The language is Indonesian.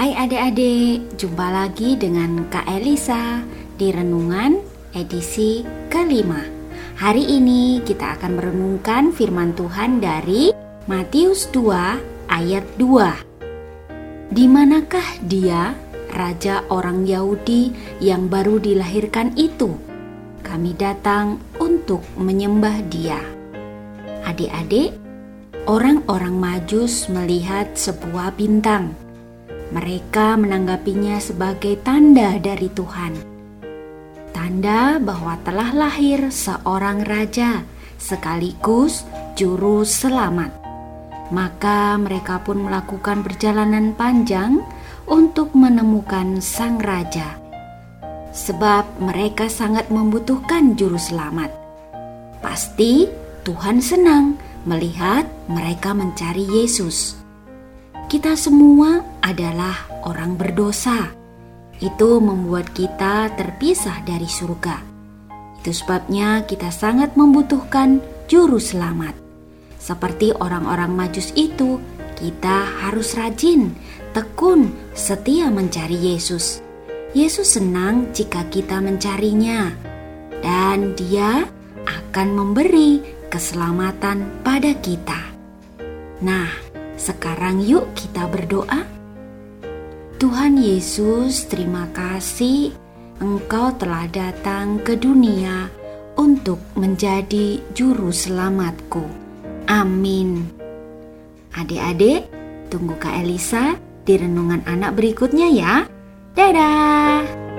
Hai adik-adik, jumpa lagi dengan Kak Elisa di Renungan edisi kelima. Hari ini kita akan merenungkan firman Tuhan dari Matius 2 ayat 2. Di manakah dia, raja orang Yahudi yang baru dilahirkan itu? Kami datang untuk menyembah dia. Adik-adik, orang-orang Majus melihat sebuah bintang. Mereka menanggapinya sebagai tanda dari Tuhan. Tanda bahwa telah lahir seorang raja sekaligus juru selamat. Maka mereka pun melakukan perjalanan panjang untuk menemukan sang raja. Sebab mereka sangat membutuhkan juru selamat. Pasti Tuhan senang melihat mereka mencari Yesus. Kita semua adalah orang berdosa. Itu membuat kita terpisah dari surga. Itu sebabnya kita sangat membutuhkan juru selamat. Seperti orang-orang Majus itu, kita harus rajin, tekun, setia mencari Yesus. Yesus senang jika kita mencarinya, dan Dia akan memberi keselamatan pada kita. Nah, sekarang yuk kita berdoa. Tuhan Yesus, terima kasih Engkau telah datang ke dunia untuk menjadi juru selamatku. Amin. Adik-adik, tunggu Kak Elisa di renungan anak berikutnya ya. Dadah.